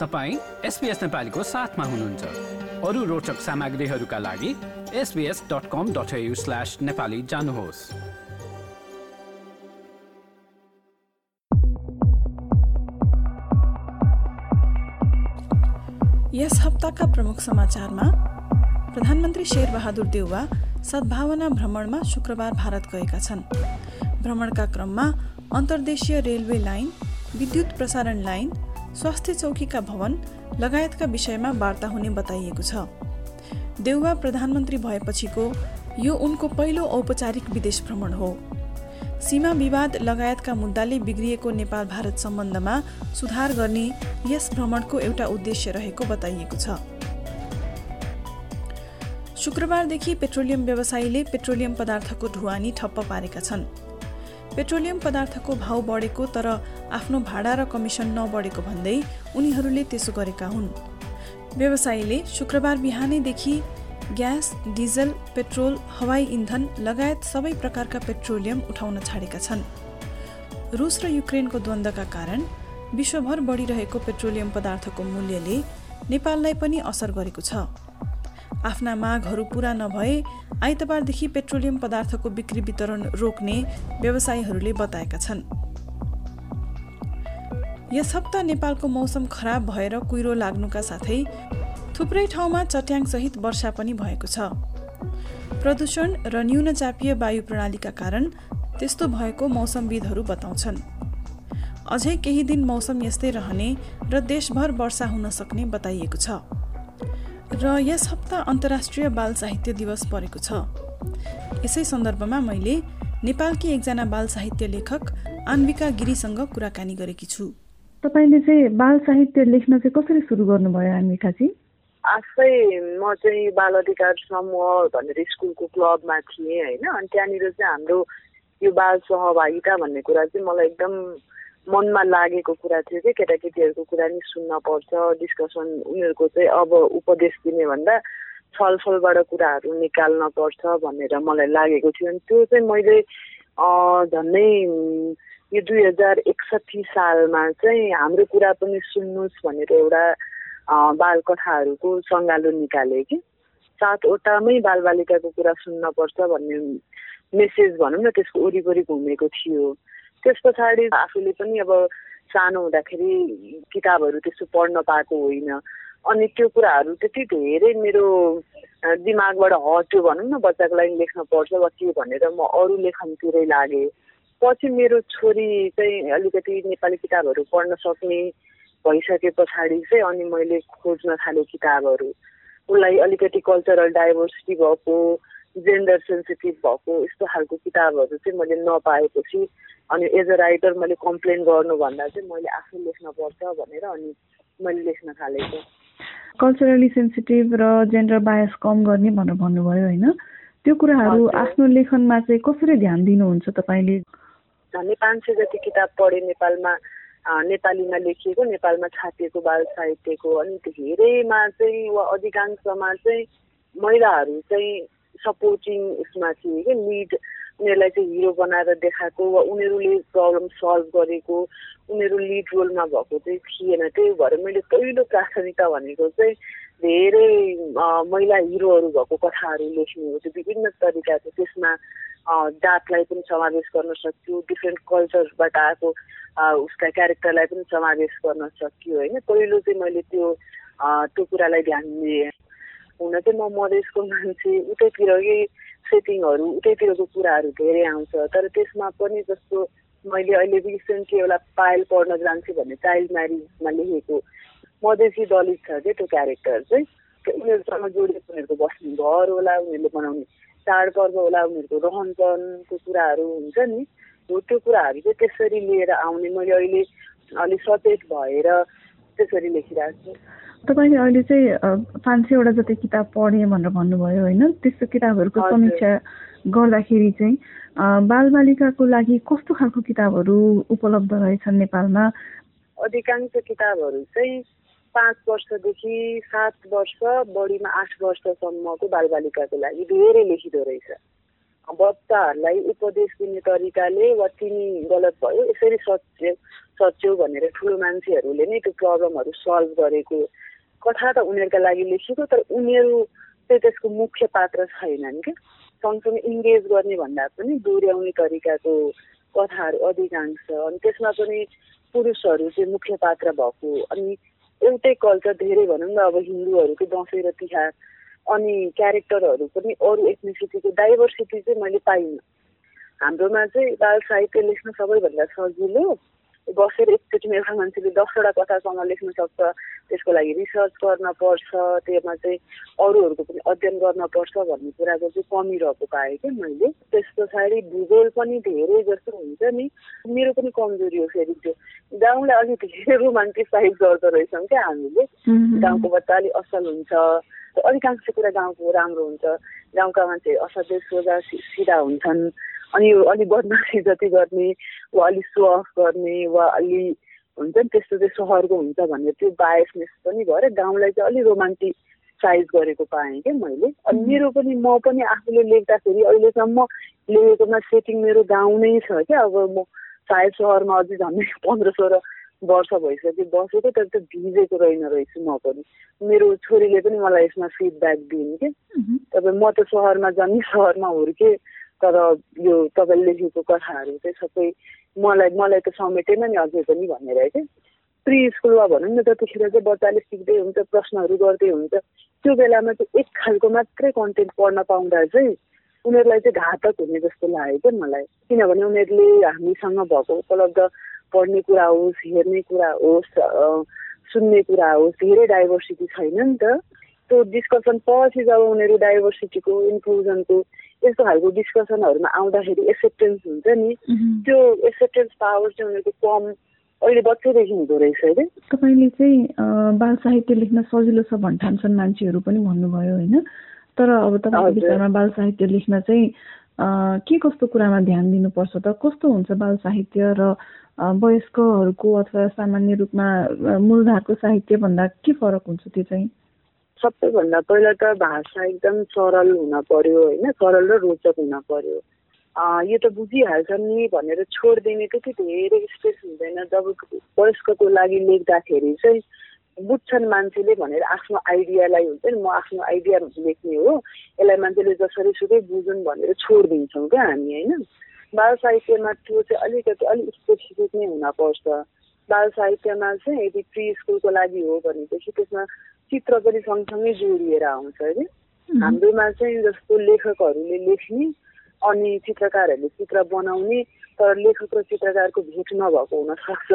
तपाईँ एसपिएस नेपालीको साथमा हुनुहुन्छ। अरू रोचक सामग्रीहरूका लागि SBS dot com dot slash Nepali जानुहोस्। यस हप्ताका प्रमुख समाचारमा प्रधानमन्त्री शेरबहादुर देउवा सद्भावना भ्रमणमा शुक्रबार भारत गएका छन्। भ्रमणका क्रममा अन्तर्देशीय रेलवे लाइन विद्युत प्रसारण लाइन स्वास्थ्य चौकीका भवन लगायतका विषयमा वार्ता हुने बताइएको छ। देउवा प्रधानमन्त्री भएपछिको यो उनको पहिलो औपचारिक विदेश भ्रमण हो। सीमा विवाद लगायतका मुद्दाले बिग्रिएको नेपाल भारत सम्बन्धमा सुधार गर्ने यस भ्रमणको एउटा उद्देश्य रहेको बताइएको छ। शुक्रबारदेखि पेट्रोलियम व्यवसायीले पेट्रोलियम पदार्थको ढुवानी ठप्प पारेका छन्। पेट्रोलियम पदार्थको भाउ बढेको तर आफ्नो भाडा र कमिसन नबढेको भन्दै उनीहरूले त्यसो गरेका हुन्। व्यवसायीले शुक्रबार बिहानैदेखि ग्यास डिजल पेट्रोल हवाई इन्धन लगायत सबै प्रकारका पेट्रोलियम उठाउन छाडेका छन्। रुस र युक्रेनको द्वन्द्वका कारण विश्वभर बढिरहेको पेट्रोलियम पदार्थको मूल्यले नेपाललाई पनि असर गरेको छ। आफ्ना मागहरू पूरा नभए आइतबारदेखि पेट्रोलियम पदार्थको बिक्री वितरण रोक्ने व्यवसायीहरूले बताएका छन्। यस हप्ता नेपालको मौसम खराब भएर कुहिरो लाग्नुका साथै थुप्रै ठाउँमा चट्याङसहित वर्षा पनि भएको छ। प्रदूषण र न्यून चापीय वायु प्रणालीका कारण त्यस्तो भएको मौसमविदहरू बताउँछन्। अझै केही दिन मौसम यस्तै रहने र देशभर वर्षा हुन सक्ने बताइएको छ। र यस हप्ता अन्तर्राष्ट्रिय बाल साहित्य दिवस परेको छ। यसै सन्दर्भमा मैले नेपालकी एकजना बाल साहित्य लेखक आन्विका गिरीसँग कुराकानी गरेकी छु। तपाईँले चाहिँ बाल साहित्य लेख्न चाहिँ कसरी सुरु गर्नुभयो आन्विकाजी आफै म चाहिँ बाल अधिकार समूह भनेर स्कुलको क्लबमा थिएँ होइन। अनि त्यहाँनिर चाहिँ हाम्रो यो बाल सहभागिता भन्ने कुरा चाहिँ मलाई एकदम मनमा लागेको कुरा थियो कि केटाकेटीहरूको कुरा नि सुन्न पर्छ डिस्कसन उनीहरूको चाहिँ अब उपदेश दिने भन्दा छलफलबाट कुराहरू निकाल्न पर्छ भनेर मलाई लागेको थियो। अनि त्यो चाहिँ मैले झन्डै यो दुई हजार एकसठी सालमा चाहिँ हाम्रो कुरा पनि सुन्नुहोस् भनेर एउटा बाल कथाहरूको सङ्गालो निकाले कि। सातवटामै बालबालिकाको कुरा सुन्नपर्छ भन्ने मेसेज भनौँ न त्यसको वरिपरि घुमेको थियो। त्यस पछाडि आफूले पनि अब सानो हुँदाखेरि किताबहरू त्यस्तो पढ्न पाएको होइन। अनि त्यो कुराहरू त्यति धेरै मेरो दिमागबाट हट्यो भनौँ न बच्चाको लागि लेख्न पर्छ वा के भनेर म अरू लेखनतिरै लागेँ। पछि मेरो छोरी चाहिँ अलिकति नेपाली किताबहरू पढ्न सक्ने भइसके पछाडि चाहिँ अनि मैले खोज्न थालेँ किताबहरू। उसलाई अलिकति कल्चरल डाइभर्सिटी भएको जेन्डर सेन्सिटिभ भएको यस्तो खालको किताबहरू चाहिँ मैले नपाएपछि अनि एज अ राइटर मैले कम्प्लेन गर्नुभन्दा चाहिँ मैले आफै लेख्नपर्छ भनेर अनि मैले लेख्न थालेको। कल्चरली सेन्सिटिभ र जेन्डर बायस कम गर्ने भनेर भन्नुभयो होइन। त्यो कुराहरू आफ्नो लेखनमा चाहिँ कसरी ध्यान दिनुहुन्छ तपाईँले? झन्डै पाँच सय जति किताब पढेँ नेपालमा नेपालीमा लेखिएको नेपालमा छापिएको बाल साहित्यको अनि धेरैमा चाहिँ वा अधिकांशमा चाहिँ महिलाहरू चाहिँ सपोर्टिङ उसमा थिए कि लिड उनीहरूलाई चाहिँ हिरो बनाएर देखाएको वा उनीहरूले प्रब्लम सल्भ गरेको उनीहरू लिड रोलमा भएको चाहिँ थिएन। त्यही भएर मैले पहिलो प्राथमिकता भनेको चाहिँ धेरै महिला हिरोहरू भएको कथाहरू लेख्ने हो। त्यो विभिन्न तरिका थियो त्यसमा जातलाई पनि समावेश गर्न सक्छु डिफ्रेन्ट कल्चरबाट आएको उसका क्यारेक्टरलाई पनि समावेश गर्न सकियो होइन? पहिलो चाहिँ मैले त्यो त्यो कुरालाई ध्यान दिएँ हुन चाहिँ म मधेसको मान्छे उतैतिरकै सेटिङहरू उतैतिरको कुराहरू धेरै आउँछ। तर त्यसमा पनि जस्तो मैले अहिले रिसेन्टली एउटा पायल पढ्न जान्छु भन्ने चाइल्ड म्यारिजमा लेखेको मधेसी दलित छ क्या त्यो क्यारेक्टर चाहिँ। उनीहरूसँग जोडिएको उनीहरूको बस्ने घर होला उनीहरूले बनाउने चाडपर्व होला उनीहरूको रहनसहनको कुराहरू हुन्छ नि। हो त्यो कुराहरू चाहिँ त्यसरी लिएर आउने। मैले अहिले अलिक सचेत भएर त्यसरी लेखिरहेको छु। तपाईँले अहिले चाहिँ पाँच सयवटा जति किताब पढेँ भनेर भन्नुभयो होइन? त्यस्तो किताबहरूको समीक्षा गर्दाखेरि चाहिँ बालबालिकाको लागि कस्तो खालको किताबहरू उपलब्ध रहेछन् नेपालमा? अधिकांश किताबहरू चाहिँ पाँच वर्षदेखि सात वर्ष बढीमा आठ वर्षसम्मको बालबालिकाको लागि धेरै लेखिँदो रहेछ। बच्चाहरूलाई उपदेश दिने तरिकाले वा तिमी गलत भयो यसरी सच्याउ सच्याउ भनेर ठुलो मान्छेहरूले नै त्यो प्रब्लमहरू सल्भ गरेको कथा त उनीहरूका लागि लेखेको तर उनीहरू चाहिँ त्यसको मुख्य पात्र छैनन् क्या। सँगसँगै इङ्गेज गर्ने भन्दा पनि दोहोऱ्याउने तरिकाको कथाहरू अधिकांश अनि त्यसमा पनि पुरुषहरू चाहिँ मुख्य पात्र भएको। अनि एउटै कल्चर धेरै भनौँ न अब हिन्दूहरूको दसैँ र तिहार अनि क्यारेक्टरहरू पनि अरू एथनिसिटीको डाइभर्सिटी चाहिँ मैले पाइनँ। हाम्रोमा चाहिँ बाल साहित्य लेख्न सबैभन्दा सजिलो बसेर एकचोटिमा एउटा मान्छेले दसवटा कथासँग लेख्न सक्छ त्यसको लागि रिसर्च गर्न पर्छ त्यसमा चाहिँ अरूहरूको पनि अध्ययन गर्न पर्छ भन्ने कुराको चाहिँ कमी रहेको पाएँ क्या मैले। त्यस पछाडि भूगोल पनि धेरै जस्तो हुन्छ नि। मेरो पनि कमजोरी हो फेरि त्यो। गाउँलाई अलिक धेरै रोमान्टिसाइज गर्दो रहेछौँ क्या हामीले। गाउँको बच्चा अलिक असल हुन्छ। अधिकांश कुरा गाउँको राम्रो हुन्छ। गाउँका मान्छे असाध्यै सोझा सिधा हुन्छन्। अनि अलिक बदमासी जति गर्ने वा अलिक सो अफ गर्ने वा अलि हुन्छ नि त्यस्तो चाहिँ सहरको हुन्छ भन्ने त्यो बायसनेस पनि भएर गाउँलाई चाहिँ अलिक रोमान्टिक साइज गरेको पाएँ क्या मैले। अनि मेरो पनि म पनि आफूले लेख्दाखेरि अहिलेसम्म लेखेकोमा सेटिङ मेरो गाउँ नै छ क्या। अब म सायद सहरमा अझै झन्डै पन्ध्र सोह्र वर्ष भइसक्यो बसेको तर त्यो भिजेको रहेन रहेछु म पनि। मेरो छोरीले पनि मलाई यसमा फिडब्याक दिइन् कि तपाईँ म त सहरमा जन्मी सहरमा हुर्केँ तर यो तपाईँले लेखेको कथाहरू चाहिँ सबै मलाई मलाई त समेटेन नि अझै पनि भनेर क्या प्रि स्कुलमा भनौँ न त्यतिखेर चाहिँ बच्चाले सिक्दै हुन्छ प्रश्नहरू गर्दै हुन्छ। त्यो बेलामा चाहिँ एक खालको मात्रै कन्टेन्ट पढ्न पाउँदा चाहिँ उनीहरूलाई चाहिँ घातक हुने जस्तो लाग्यो क्या मलाई। किनभने उनीहरूले हामीसँग भएको उपलब्ध पढ्ने कुरा होस् हेर्ने कुरा होस् सुन्ने कुरा होस् धेरै डाइभर्सिटी छैन नि त। त्यो डिस्कसन पछि जब उनीहरू डाइभर्सिटीको इन्क्लुजनको यस्तो खालको डिस्कसनहरूमा आउँदाखेरि एक्सेप्टेन्स हुन्छ नि। त्यो एक्सेप्टेन्स पावर चाहिँ उनीहरूको कम अहिले बच्चैदेखि हुँदो रहेछ अरे तपाईँले चाहिँ बाल साहित्य लेख्न सजिलो छ भन्ठान्छन् मान्छेहरू पनि भन्नुभयो होइन। तर अब तपाईँको विचारमा बाल साहित्य लेख्न चाहिँ के कस्तो कुरामा ध्यान दिनुपर्छ त? कस्तो हुन्छ बाल साहित्य र वयस्कहरूको अथवा सामान्य रूपमा मूलधारको साहित्यभन्दा के फरक हुन्छ त्यो चाहिँ? सबैभन्दा पहिला त भाषा एकदम सरल हुन पर्यो होइन? सरल र रोचक हुन पर्यो। यो त बुझिहाल्छ नि भनेर छोडिदिने त्यति धेरै स्पेस हुँदैन। जब वयस्कको लागि लेख्दाखेरि चाहिँ बुझ्छन् मान्छेले भनेर आफ्नो आइडियालाई हुन्छ नि म आफ्नो आइडिया लेख्ने हो। यसलाई मान्छेले जसरी सुकै बुझुन् भनेर छोडिदिन्छौँ क्या हामी होइन? बाल साहित्यमा त्यो चाहिँ अलिकति अलिक स्पेसिफिक नै हुनपर्छ बाल साहित्यमा चाहिँ यदि प्रि स्कुलको लागि हो भनेदेखि त्यसमा चित्र पनि सँगसँगै जोडिएर आउँछ अरे। हाम्रोमा चाहिँ जस्तो लेखकहरूले लेख्ने अनि चित्रकारहरूले चित्र बनाउने तर लेखक र चित्रकारको भेट नभएको हुनसक्छ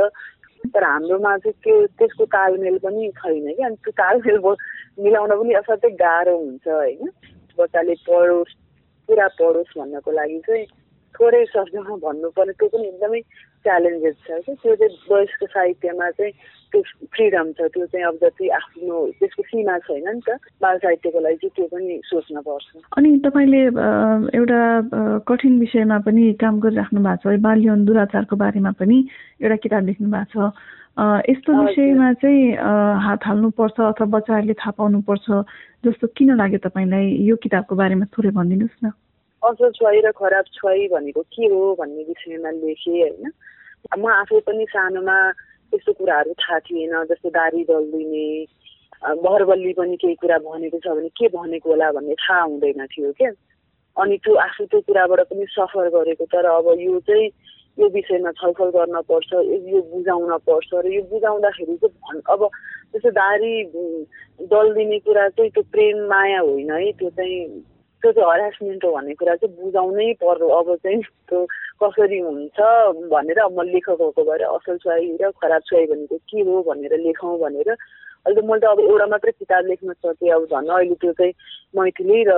तर हाम्रोमा चाहिँ त्यो त्यसको तालमेल पनि छैन कि। अनि त्यो तालमेल मिलाउन पनि असाध्यै गाह्रो हुन्छ होइन। बच्चाले पढोस् पुरा पढोस् भन्नको लागि चाहिँ थोरै शब्दमा भन्नु पर्ने त्यो पनि एकदमै च्यालेन्जेस छ कि। त्यो चाहिँ वयस्क साहित्यमा चाहिँ त्यो फ्रिडम छ त्यो चाहिँ अब जति आफ्नो त्यसको सीमा छैन नि त बाल साहित्यको लागि चाहिँ त्यो पनि सोच्न पर्छ। अनि तपाईँले एउटा कठिन विषयमा पनि काम गरिराख्नु भएको छ बाल्यन दुराचारको बारेमा पनि एउटा किताब लेख्नु भएको छ। यस्तो विषयमा चाहिँ हात हाल्नुपर्छ अथवा बच्चाहरूले थाहा पाउनुपर्छ जस्तो किन लाग्यो तपाईँलाई यो किताबको बारेमा थोरै भनिदिनुहोस् न? असल छोइ र खराब छोइ भनेको के हो भन्ने विषयमा लेखेँ होइन। म आफै पनि सानोमा त्यस्तो कुराहरू थाहा थिएन जस्तो दारी दल्दिने बहरबल्ली पनि केही कुरा भनेको छ भने के भनेको होला भन्ने थाहा हुँदैन थियो क्या। अनि त्यो आफू त्यो कुराबाट पनि सफर गरेको तर अब यो चाहिँ यो विषयमा छलफल गर्न पर्छ यो बुझाउन पर्छ र यो बुझाउँदाखेरि चाहिँ अब जस्तो दारी दल्दिने कुरा चाहिँ त्यो प्रेम माया होइन है त्यो चाहिँ त्यो चाहिँ हरासमेन्ट हो भन्ने कुरा चाहिँ बुझाउनै पर्यो अब चाहिँ त्यो कसरी हुन्छ भनेर म लेखकहरूको भएर असल छुवाई र खराब छुवाई भनेको के हो भनेर लेखौँ भनेर अहिले त मैले त अब एउटा मात्रै किताब लेख्न सकेँ। अब झन् अहिले त्यो चाहिँ मैथिली र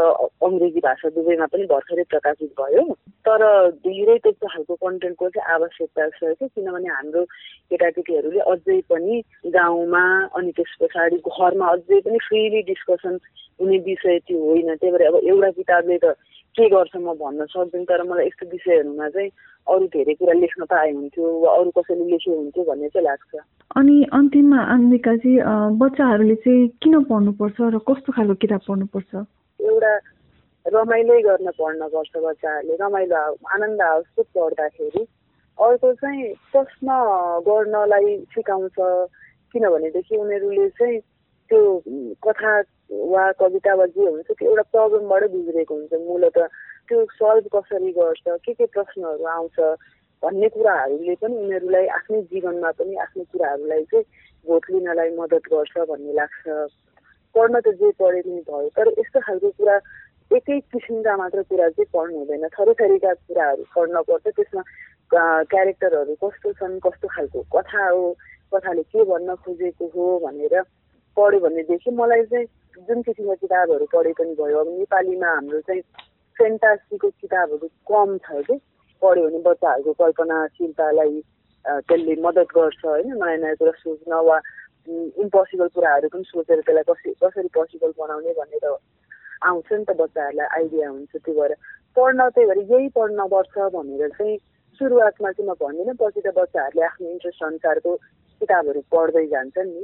अङ्ग्रेजी भाषा दुवैमा पनि भर्खरै प्रकाशित भयो। तर धेरै त्यस्तो खालको कन्टेन्टको चाहिँ आवश्यकता छ कि किनभने हाम्रो केटाकेटीहरूले अझै पनि गाउँमा अनि त्यस पछाडि घरमा अझै पनि फ्रिली डिस्कसन हुने विषय त्यो होइन। त्यही भएर अब एउटा किताबले त के गर्छ म भन्न सक्दैन तर मलाई यस्तो विषयहरूमा चाहिँ अरू धेरै कुरा लेख्न पाए हुन्थ्यो वा अरू कसैले लेखे हुन्थ्यो भन्ने चाहिँ लाग्छ। अनि अन्तिममा आन्मिकाजी बच्चाहरूले चाहिँ किन पढ्नुपर्छ र कस्तो खालको किताब पढ्नुपर्छ? एउटा रमाइलै गर्न पढ्नुपर्छ बच्चाहरूले। रमाइलो आनन्द आओस् पढ्दाखेरि। अर्को चाहिँ प्रश्न गर्नलाई सिकाउँछ। किनभनेदेखि उनीहरूले चाहिँ त्यो कथा वा कविता वा जे हुन्छ त्यो एउटा प्रब्लमबाटै गुज्रेको हुन्छ मूलत। त्यो सल्भ कसरी गर्छ? के के प्रश्नहरू आउँछ? भन्ने कुराहरूले पनि उनीहरूलाई आफ्नै जीवनमा पनि आफ्नो कुराहरूलाई चाहिँ भोट लिनलाई मद्दत गर्छ भन्ने लाग्छ। पढ्न त जे पढे पनि भयो तर यस्तो खालको कुरा एकै किसिमका मात्र कुरा चाहिँ पढ्नु हुँदैन। थरीथरीका कुराहरू पढ्न पर्छ। त्यसमा क्यारेक्टरहरू कस्तो छन् कस्तो खालको कथा हो कथाले के भन्न खोजेको हो भनेर पढ्यो भनेदेखि मलाई चाहिँ जुन किसिमको किताबहरू पढे पनि भयो। अब नेपालीमा हाम्रो चाहिँ फेन्टासीको किताबहरू कम छ कि? पढ्यो भने बच्चाहरूको कल्पनाशीलतालाई त्यसले मद्दत गर्छ होइन नयाँ नयाँ कुरा सोच्न वा इम्पोसिबल कुराहरू पनि सोचेर त्यसलाई कसरी कसरी पोसिबल बनाउने भनेर आउँछ नि त बच्चाहरूलाई आइडिया हुन्छ त्यो भएर। पढ्न त्यही भएर यही पढ्नुपर्छ भनेर चाहिँ सुरुवातमा चाहिँ म भन्दिनँ। पछि त बच्चाहरूले आफ्नो इन्ट्रेस्ट अनुसारको किताबहरू पढ्दै जान्छन् नि।